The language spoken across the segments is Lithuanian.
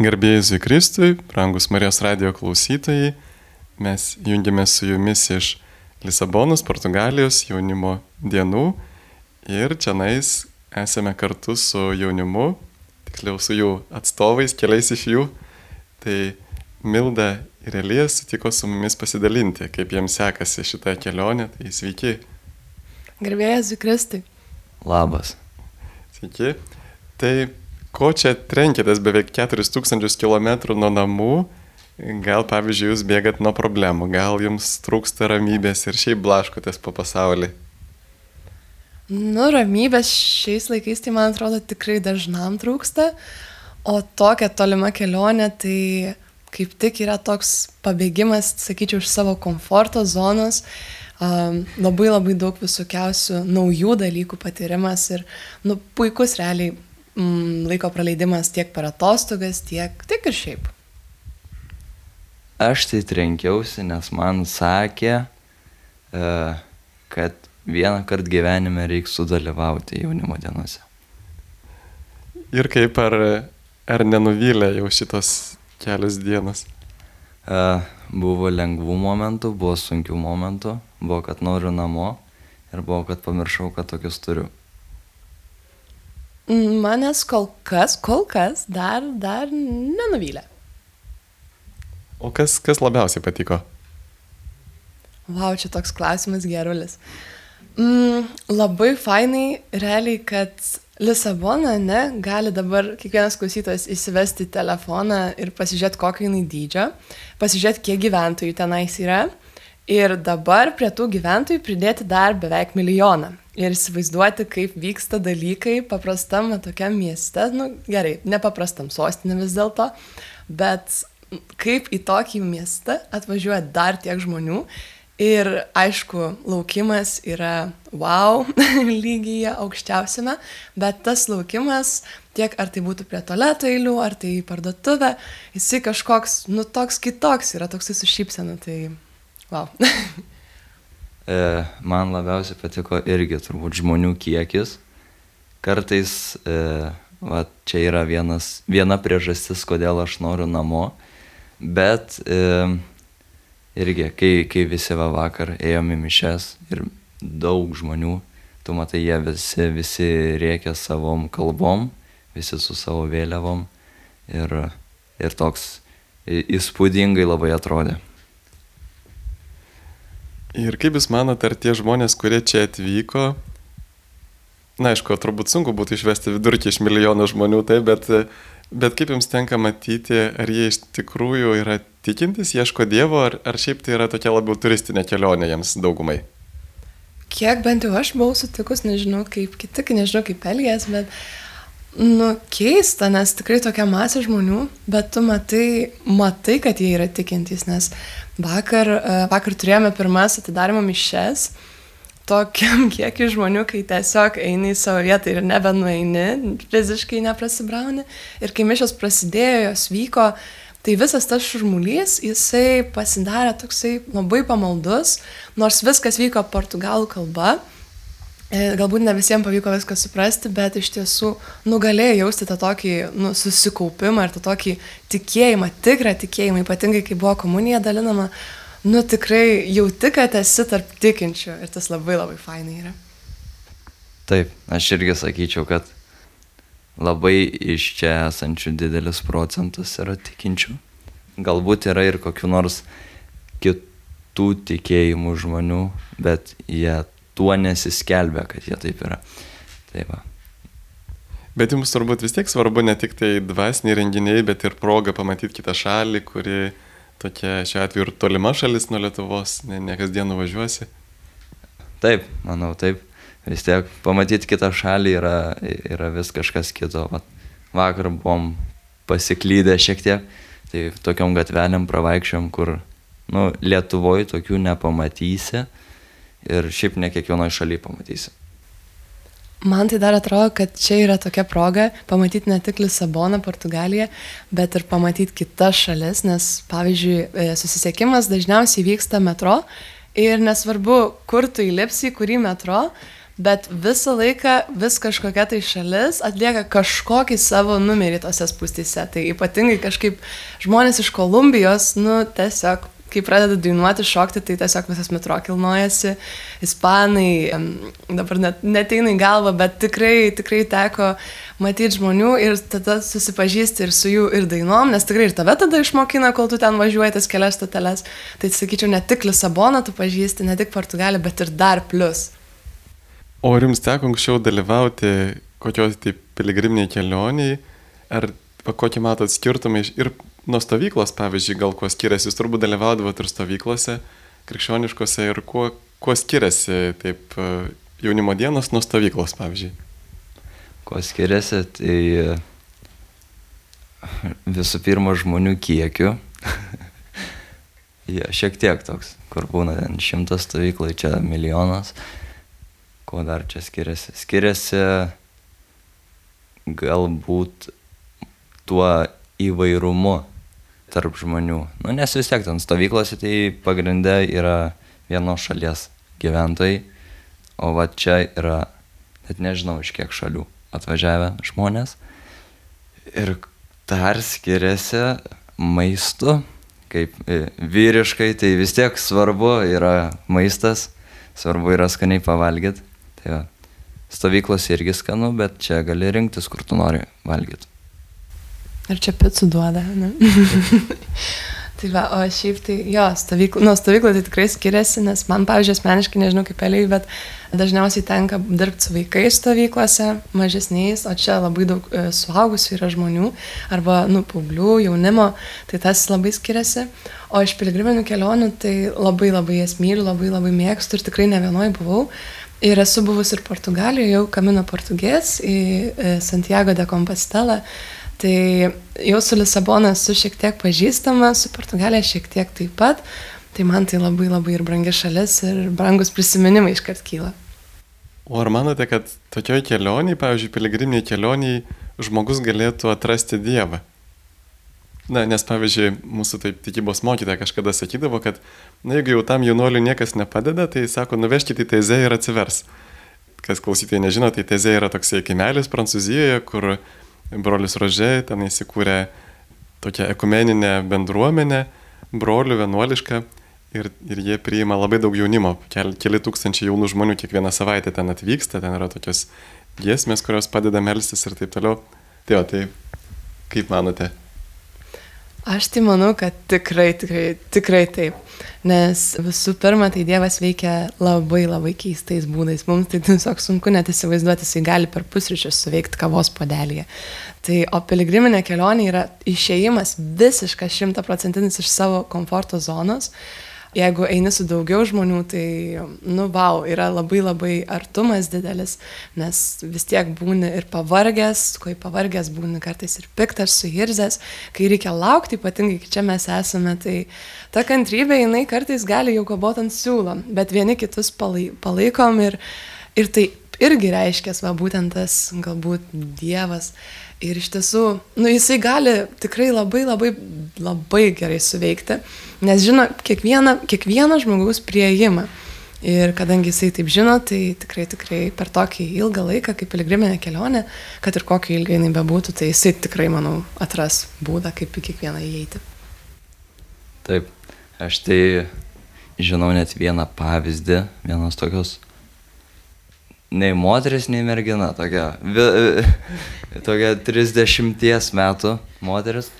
Garbėjai Kristui, brangus Marijos radio klausytojai, mes jungiamės su jumis iš Lisabonos, Portugalijos jaunimo dienų ir čia nais esame kartu su jaunimu, tiksliau su jų atstovais, keliais iš jų. Tai Milda ir Elijas sutiko su mumis pasidalinti, kaip jiems sekasi šitą kelionę. Tai sveiki. Garbėjai Kristui. Labas. Sveiki. Tai ko čia trenkėtės beveik 4000 km nuo namų, gal pavyzdžiui jūs bėgat nuo problemų, gal jums trūksta ramybės ir šiaip blaškotės po pasaulį. Nu, ramybės šiais laikais, tai man atrodo, tikrai dažnam trūksta, o tokia tolima kelionė, tai kaip tik yra toks pabėgimas, sakyčiau, iš savo komforto zonos, um, labai labai daug visokiausių naujų dalykų patyrimas ir, nu, puikus realiai mm, laiko praleidimas tiek per atostogas, tiek, tiek ir šiaip? Aš tai trenkiausi, nes man sakė, e, kad vieną kartą gyvenime reikia sudalyvauti jaunimo dienose. Ir kaip ar, ar nenuvylė jau šitos kelios dienos? E, buvo lengvų momentų, buvo sunkių momentų, buvo, kad noriu namo ir buvo, kad pamiršau, kad tokius turiu. Manęs kol kas, kol kas dar, dar nenuvylė. O kas, kas labiausiai patiko? Vau, čia toks klausimas gerulis. Mm, labai fainai, realiai, kad Lisabona, ne, gali dabar kiekvienas klausytojas įsivesti telefoną ir pasižiūrėti, kokio jinai dydžio, pasižiūrėti, kiek gyventojų tenais yra ir dabar prie tų gyventojų pridėti dar beveik milijoną. Ir įsivaizduoti, kaip vyksta dalykai paprastam tokiam mieste, nu gerai, nepaprastam sostinė vis dėlto, bet kaip į tokį miestą atvažiuoja dar tiek žmonių. Ir aišku, laukimas yra wow lygyje aukščiausiame, bet tas laukimas, tiek ar tai būtų prie toleto eilių, ar tai į parduotuvę, jisai kažkoks, nu toks kitoks yra, toks su šypsena, tai wow. E, man labiausiai patiko irgi turbūt žmonių kiekis. Kartais e, va, čia yra vienas, viena priežastis, kodėl aš noriu namo, bet e, irgi, kai, kai visi va vakar ėjome mišes ir daug žmonių, tu matai, jie visi, visi rėkia savom kalbom, visi su savo vėliavom ir, ir toks įspūdingai labai atrodė. Ir kaip Jūs manote, ar tie žmonės, kurie čia atvyko, na aišku, turbūt sunku būtų išvesti vidurkį iš milijono žmonių, tai, bet, bet kaip Jums tenka matyti, ar jie iš tikrųjų yra tikintis, ieško Dievo, ar, ar šiaip tai yra tokia labiau turistinė kelionė jiems daugumai? Kiek bent jau aš buvau sutikus, nežinau kaip kiti, nežinau kaip elgės, bet, nu, keista, nes tikrai tokia masė žmonių, bet tu matai, matai, kad jie yra tikintys, nes Vakar, e, vakar turėjome pirmas atidarimo mišes tokiam kiekiu žmonių, kai tiesiog eini į savo vietą ir nebenueini, fiziškai neprasibrauni. Ir kai mišos prasidėjo, jos vyko, tai visas tas šurmulys, jisai pasidarė toksai labai pamaldus, nors viskas vyko portugalų kalba. E, galbūt ne visiems pavyko viską suprasti, bet iš tiesų nugalėjai jausti tą tokį nu, susikaupimą ir tą tokį tikėjimą, tikrą tikėjimą, ypatingai kai buvo komunija dalinama, nu tikrai jauti, kad esi tarp tikinčių ir tas labai labai fainai yra. Taip, aš irgi sakyčiau, kad labai iš čia esančių didelis procentas yra tikinčių. Galbūt yra ir kokiu nors kitų tikėjimų žmonių, bet jie tuo nesiskelbia, kad jie taip yra. Tai va. Bet jums turbūt vis tiek svarbu ne tik tai dvasiniai renginiai, bet ir proga pamatyti kitą šalį, kuri tokia šiuo atveju ir tolima šalis nuo Lietuvos, ne, ne kasdien nuvažiuosi. Taip, manau, taip. Vis tiek pamatyti kitą šalį yra, yra vis kažkas kito. Vat, vakar buvom pasiklydę šiek tiek, tai tokiom gatvelėm pravaikščiom, kur nu, Lietuvoje tokių nepamatysi ir šiaip ne kiekvienoje šalyje pamatysi. Man tai dar atrodo, kad čia yra tokia proga pamatyti ne tik Lisaboną, Portugaliją, bet ir pamatyti kitas šalis, nes pavyzdžiui, e, susisiekimas dažniausiai vyksta metro ir nesvarbu, kur tu įlipsi, kurį metro, bet visą laiką vis kažkokia tai šalis atlieka kažkokį savo numerį tose spūstyse. Tai ypatingai kažkaip žmonės iš Kolumbijos, nu, tiesiog kai pradeda dainuoti, šokti, tai tiesiog visas metro kilnojasi, ispanai, dabar net neteina į galvą, bet tikrai, tikrai teko matyti žmonių ir tada susipažįsti ir su jų ir dainom, nes tikrai ir tave tada išmokina, kol tu ten važiuoji tas kelias stoteles. Tai sakyčiau, ne tik Lisaboną tu pažįsti, ne tik Portugaliją, bet ir dar plus. O ar jums teko anksčiau dalyvauti kokios tai piligriminiai kelioniai, ar kokį matot skirtumą ir nuo stovyklos, pavyzdžiui, gal kuo skiriasi, jūs turbūt dalyvaudavot ir stovyklose krikščioniškose ir kuo, kuo skiriasi taip e, jaunimo dienos nuo stovyklos, pavyzdžiui? Kuo skiriasi, tai visų pirma žmonių kiekiu. ja, šiek tiek toks, kur būna ten šimtas stovyklai, čia milijonas. Kuo dar čia skiriasi? Skiriasi galbūt tuo įvairumu tarp žmonių. Nu, nes vis tiek ten stovyklose tai pagrindė yra vienos šalies gyventojai, o va čia yra, net nežinau iš kiek šalių atvažiavę žmonės. Ir dar skiriasi maistu, kaip e, vyriškai, tai vis tiek svarbu yra maistas, svarbu yra skaniai pavalgyti. Tai va, stovyklos irgi skanu, bet čia gali rinktis, kur tu nori valgyti. Ir čia picų duoda, tai va, o šiaip tai, jo, stovykla, nu, stovykla tai tikrai skiriasi, nes man, pavyzdžiui, asmeniškai, nežinau kaip eliai, bet dažniausiai tenka dirbti su vaikais stovyklose, mažesniais, o čia labai daug e, suaugusių yra žmonių, arba, nu, paauglių, jaunimo, tai tas labai skiriasi. O iš piligriminių kelionių, tai labai labai jas myliu, labai labai mėgstu ir tikrai ne vienoj buvau. Ir esu buvus ir Portugalijoje, jau Kamino Portugės į e, Santiago de Compostela. Tai jau su Lisabona esu šiek tiek pažįstama, su Portugalija šiek tiek taip pat. Tai man tai labai labai ir brangi šalis ir brangus prisiminimai iškart kyla. O ar manote, kad tokioj kelioniai, pavyzdžiui, piligriminiai kelioniai, žmogus galėtų atrasti Dievą? Na, nes pavyzdžiui, mūsų taip tikybos mokytoja kažkada sakydavo, kad, na, jeigu jau tam jaunuoliu niekas nepadeda, tai sako, nuvežkite į tezę ir atsivers. Kas klausytojai nežino, tai tezė yra toksai kaimelis Prancūzijoje, kur brolis Rožė, ten įsikūrė tokia ekumeninė bendruomenė, brolių vienuoliška ir, ir jie priima labai daug jaunimo, keli, keli tūkstančiai jaunų žmonių kiekvieną savaitę ten atvyksta, ten yra tokios giesmės, kurios padeda melstis ir taip toliau. Tai o, tai kaip manote? Aš tai manau, kad tikrai, tikrai, tikrai taip. Nes visų pirma, tai Dievas veikia labai labai keistais būdais. Mums tai tiesiog sunku net įsivaizduoti, jisai gali per pusryčius suveikti kavos podelėje. Tai o piligriminė kelionė yra išėjimas visiškas šimtaprocentinis iš savo komforto zonos. Uh, jeigu eini su daugiau žmonių, tai, nu, wow, yra labai labai artumas didelis, nes vis tiek būni ir pavargęs, kai pavargęs būni kartais ir piktas, suirzęs, kai reikia laukti, ypatingai, kai čia mes esame, tai ta kantrybė, jinai kartais gali jau kabot ant siūlo, bet vieni kitus palaikom ir, ir tai irgi reiškia, va, būtent tas galbūt Dievas. Ir iš tiesų, nu, jisai gali tikrai labai labai labai gerai suveikti nes žino kiekvieną, kiekvieno žmogaus prieimą. Ir kadangi jisai taip žino, tai tikrai, tikrai per tokį ilgą laiką, kaip piligriminė kelionė, kad ir kokio ilgai jinai bebūtų, tai jisai tikrai, manau, atras būdą, kaip į kiekvieną įeiti. Taip, aš tai žinau net vieną pavyzdį, vienos tokios, nei moteris, nei mergina, tokia, vi, tokia 30 metų moteris.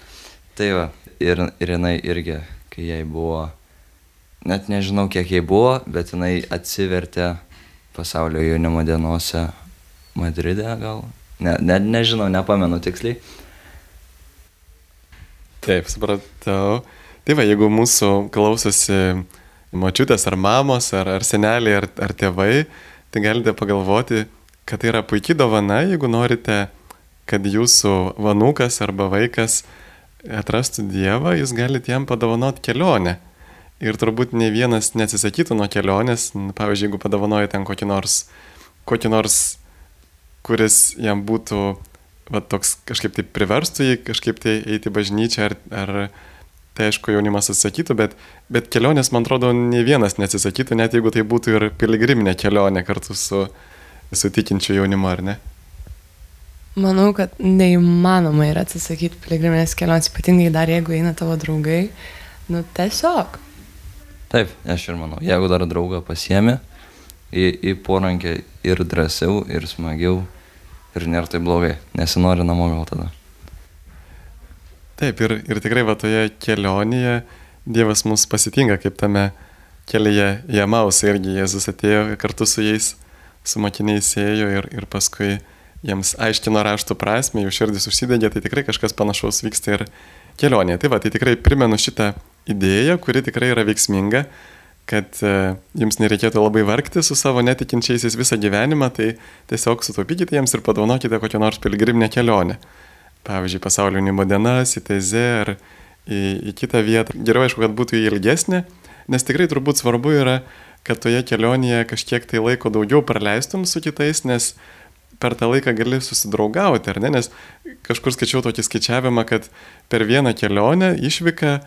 Tai va, ir, ir jinai irgi kai jai buvo, net nežinau kiek jai buvo, bet jinai atsivertė pasaulio jaunimo dienose Madride gal. Ne, ne, nežinau, nepamenu tiksliai. Taip, supratau. Tai va, jeigu mūsų klausosi mačiutės ar mamos, ar, ar seneliai, ar, ar tėvai, tai galite pagalvoti, kad tai yra puikiai dovana, jeigu norite, kad jūsų vanukas arba vaikas atrastų Dievą, jūs galite jam padovanoti kelionę. Ir turbūt ne vienas neatsisakytų nuo kelionės, pavyzdžiui, jeigu padovanoja ten kokį nors, kokį nors, kuris jam būtų va, toks kažkaip tai priverstų jį kažkaip tai eiti bažnyčią, ar, ar tai aišku jaunimas atsisakytų, bet, bet kelionės, man atrodo, ne vienas neatsisakytų, net jeigu tai būtų ir piligriminė kelionė kartu su, su tikinčiu jaunimu, ar ne? Manau, kad neįmanoma yra atsisakyti piligriminės kelionės, ypatingai dar jeigu eina tavo draugai. Nu, tiesiog. Taip, aš ir manau, jeigu dar draugą pasiemi į, į porankę ir drąsiau, ir smagiau, ir nėra tai blogai, nesinori namo gal tada. Taip, ir, ir tikrai va toje kelionėje Dievas mus pasitinka, kaip tame kelyje į Amausą irgi Jėzus atėjo kartu su jais, su mokiniais ėjo ir, ir paskui jiems aiškino raštų prasme, jų širdis užsidegė, tai tikrai kažkas panašaus vyksta ir kelionėje. Tai va, tai tikrai primenu šitą idėją, kuri tikrai yra veiksminga, kad e, jums nereikėtų labai vargti su savo netikinčiaisiais visą gyvenimą, tai tiesiog sutaupykite jiems ir padovanokite kokią nors pilgriminę kelionę. Pavyzdžiui, pasaulio jaunimo dienas, į Tezę ar į, į kitą vietą. Geriau aišku, kad būtų ilgesnė, nes tikrai turbūt svarbu yra, kad toje kelionėje kažkiek tai laiko daugiau praleistum su kitais, nes per tą laiką gali susidraugauti, ar ne? Nes kažkur skaičiau tokį skaičiavimą, kad per vieną kelionę išvyką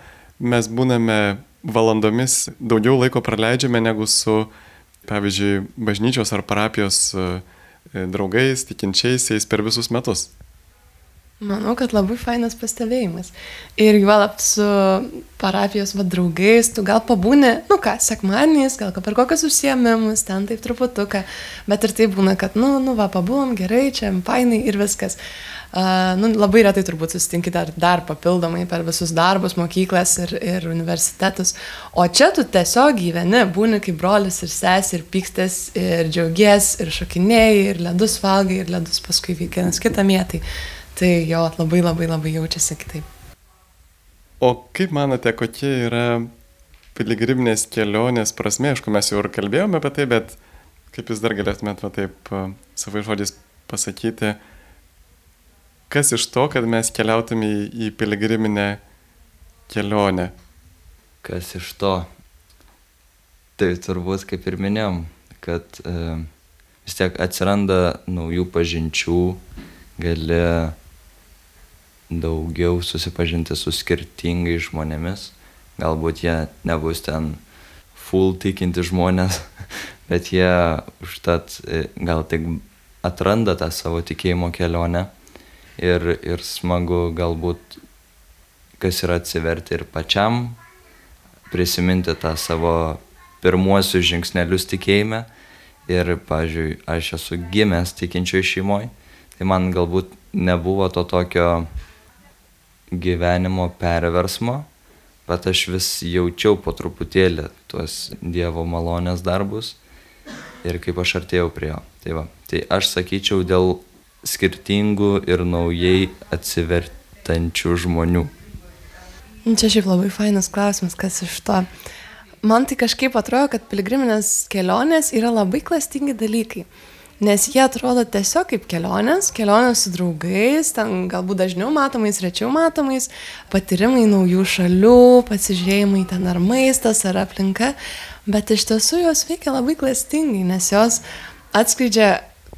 mes būname valandomis daugiau laiko praleidžiame negu su, pavyzdžiui, bažnyčios ar parapijos e, draugais, tikinčiaisiais per visus metus. Manau, kad labai fainas pastebėjimas. Ir juolap su parapijos va draugais, tu gal pabūni, nu ką, sekmaniais, gal per kokius užsiemimus, ten taip truputuką, bet ir tai būna, kad, nu, nu va, pabūm, gerai, čia fainai ir viskas. Uh, nu, labai retai turbūt susitinki dar, dar papildomai per visus darbus, mokyklas ir, ir universitetus. O čia tu tiesiog gyveni, būni kaip brolis ir sesė, ir pykstės, ir džiaugies, ir šokinėjai, ir ledus valgai, ir ledus paskui vienas kitą mėtai. Tai jo, labai labai labai jaučiasi kitaip. O kaip manote, kokia yra piligriminės kelionės prasme? Aišku, mes jau ir kalbėjome apie tai, bet kaip jūs dar galėtumėte va taip savo žodžiais pasakyti, kas iš to, kad mes keliautume į, į piligriminę kelionę? Kas iš to? Tai turbūt, kaip ir minėjom, kad e, vis tiek atsiranda naujų pažinčių, gali daugiau susipažinti su skirtingais žmonėmis. Galbūt jie nebus ten full tikinti žmonės, bet jie užtat e, gal tik atranda tą savo tikėjimo kelionę ir, ir smagu galbūt, kas yra atsiverti ir pačiam, prisiminti tą savo pirmuosius žingsnelius tikėjime. Ir, pavyzdžiui, aš esu gimęs tikinčioje šeimoje, tai man galbūt nebuvo to tokio gyvenimo perversmo, bet aš vis jaučiau po truputėlį tuos Dievo malonės darbus ir kaip aš artėjau prie jo. Tai, va, tai aš sakyčiau dėl skirtingų ir naujai atsivertančių žmonių. Čia šiaip labai fainas klausimas, kas iš to. Man tai kažkaip atrodo, kad piligriminės kelionės yra labai klastingi dalykai. Nes jie atrodo tiesiog kaip kelionės, kelionės su draugais, ten galbūt dažniau matomais, rečiau matomais, patyrimai naujų šalių, pasižiūrėjimai ten ar maistas, ar aplinka, bet iš tiesų jos veikia labai klastingai, nes jos atskleidžia,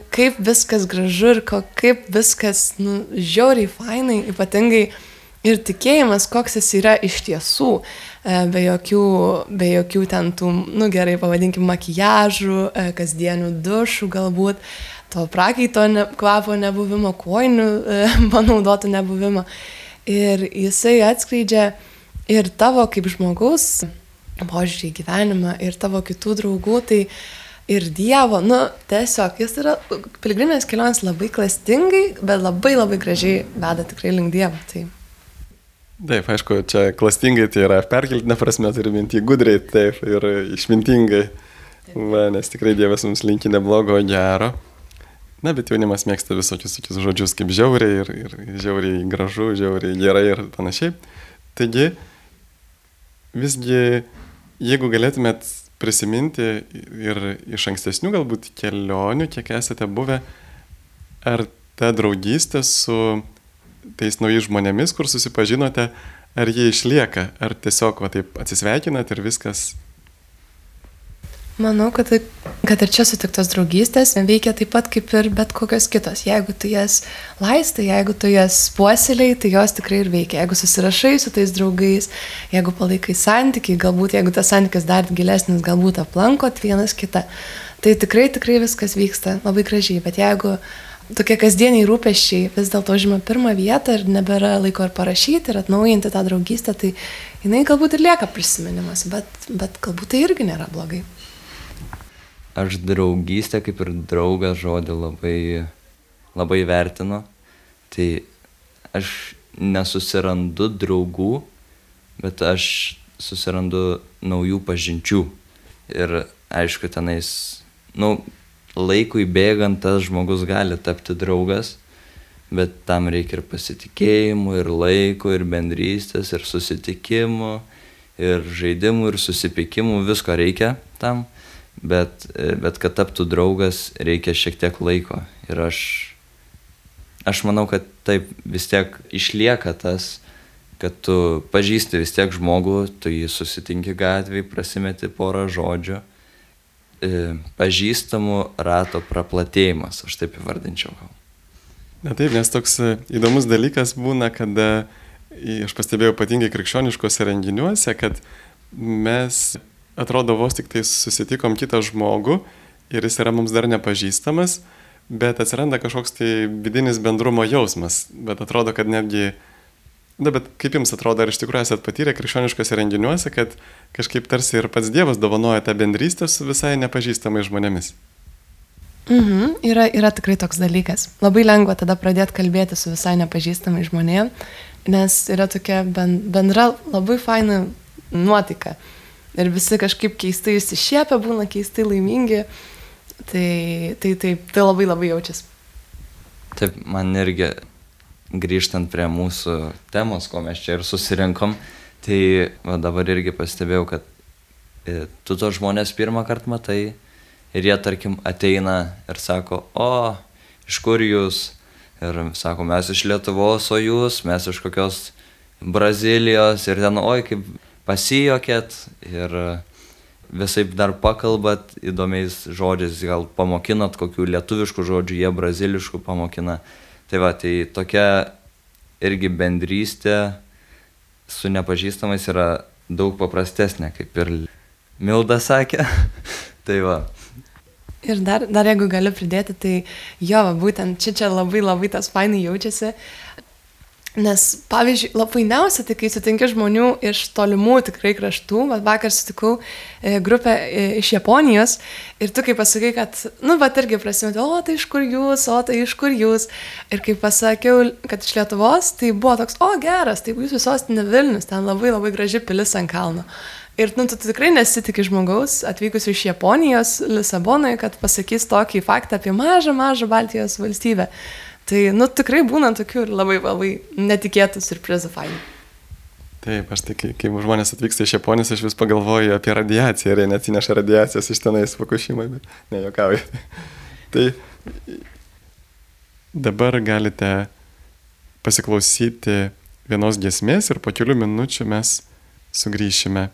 kaip viskas gražu ir ko, kaip viskas, nu, žiauriai fainai, ypatingai ir tikėjimas, koks jis yra iš tiesų. E, be jokių, be jokių ten tų, nu gerai, pavadinkim, makijažų, e, kasdienių dušų galbūt, to prakaito ne, kvapo nebuvimo, koinių e, panaudotų nebuvimo. Ir jisai atskleidžia ir tavo kaip žmogaus požiūrį į gyvenimą, ir tavo kitų draugų, tai ir Dievo, nu, tiesiog jis yra, piligriminės kelionės labai klastingai, bet labai labai gražiai veda tikrai link Dievo. Tai Taip, aišku, čia klastingai tai yra perkeltinė prasme, turi minti gudriai, taip, ir išmintingai. Va, nes tikrai Dievas mums linki neblogo, gero. Na, bet jaunimas mėgsta visokius tokius žodžius kaip žiauriai ir, ir žiauriai gražu, žiauriai gerai ir panašiai. Taigi, visgi, jeigu galėtumėt prisiminti ir iš ankstesnių galbūt kelionių, kiek esate buvę, ar ta draugystė su tais naujais žmonėmis, kur susipažinote, ar jie išlieka, ar tiesiog va taip atsisveikinat ir viskas. Manau, kad, kad ir čia sutiktos draugystės veikia taip pat kaip ir bet kokios kitos. Jeigu tu jas laistai, jeigu tu jas puoseliai, tai jos tikrai ir veikia. Jeigu susirašai su tais draugais, jeigu palaikai santykiai, galbūt jeigu tas santykis dar gilesnis, galbūt aplankot vienas kitą, Tai tikrai, tikrai viskas vyksta labai gražiai, bet jeigu tokie kasdieniai rūpeščiai vis dėlto žima pirmą vietą ir nebėra laiko ir parašyti, ir atnaujinti tą draugystę, tai jinai galbūt ir lieka prisiminimas, bet, bet galbūt tai irgi nėra blogai. Aš draugystę kaip ir draugas žodį labai, labai vertinu. Tai aš nesusirandu draugų, bet aš susirandu naujų pažinčių. Ir aišku, tenais, nu, laikui bėgant tas žmogus gali tapti draugas, bet tam reikia ir pasitikėjimų, ir laiko, ir bendrystės, ir susitikimų, ir žaidimų, ir susipykimų, visko reikia tam, bet, bet kad taptų draugas, reikia šiek tiek laiko. Ir aš, aš manau, kad taip vis tiek išlieka tas, kad tu pažįsti vis tiek žmogų, tu jį susitinki gatvėje, prasimeti porą žodžių pažįstamų rato praplatėjimas, aš taip įvardinčiau. Na taip, nes toks e, įdomus dalykas būna, kada, aš pastebėjau ypatingai krikščioniškose renginiuose, kad mes atrodo vos tik tai susitikom kitą žmogų ir jis yra mums dar nepažįstamas, bet atsiranda kažkoks tai vidinis bendrumo jausmas, bet atrodo, kad netgi Na, bet kaip jums atrodo, ar iš tikrųjų esate patyrę krikščioniškose renginiuose, kad kažkaip tarsi ir pats Dievas dovanoja tą bendrystę su visai nepažįstamais žmonėmis? Mhm, yra, yra tikrai toks dalykas. Labai lengva tada pradėti kalbėti su visai nepažįstamais žmonėmis, nes yra tokia bendra labai faina nuotaika. Ir visi kažkaip keistai įsišiepia, būna keistai laimingi. Tai, tai, tai, tai labai labai jaučiasi. Taip, man irgi grįžtant prie mūsų temos, ko mes čia ir susirinkom, tai va, dabar irgi pastebėjau, kad e, tu to žmonės pirmą kartą matai ir jie, tarkim, ateina ir sako, o, iš kur jūs? Ir sako, mes iš Lietuvos, o jūs, mes iš kokios Brazilijos ir ten, oi, kaip pasijokėt ir visai dar pakalbat įdomiais žodžiais, gal pamokinat kokių lietuviškų žodžių, jie braziliškų pamokina. Tai va, tai tokia irgi bendrystė su nepažįstamais yra daug paprastesnė, kaip ir Milda sakė. tai va. Ir dar, dar jeigu galiu pridėti, tai jo, būtent čia čia labai labai tas fainai jaučiasi. Nes, pavyzdžiui, labai fainiausia, tai kai sutinki žmonių iš tolimų tikrai kraštų, bet vakar sutikau e, grupę e, iš Japonijos ir tu kaip pasakai, kad, nu, bet irgi prasimėti, o tai iš kur jūs, o tai iš kur jūs. Ir kai pasakiau, kad iš Lietuvos, tai buvo toks, o geras, tai jūsų sostinė Vilnius, ten labai labai graži pilis ant kalno. Ir nu, tu tikrai nesitikė žmogaus atvykusiu iš Japonijos, Lisabonoje, kad pasakys tokį faktą apie mažą, mažą Baltijos valstybę. Tai, nu, tikrai būna tokių ir labai, labai netikėtų surprizų fainų. Taip, aš tai, kai, kai žmonės atvyksta iš Japonijos, aš vis pagalvoju apie radiaciją ir jie neatsineša radiacijos iš tenais Fukushimai, bet nejokauju. tai dabar galite pasiklausyti vienos giesmės ir po kelių minučių mes sugrįšime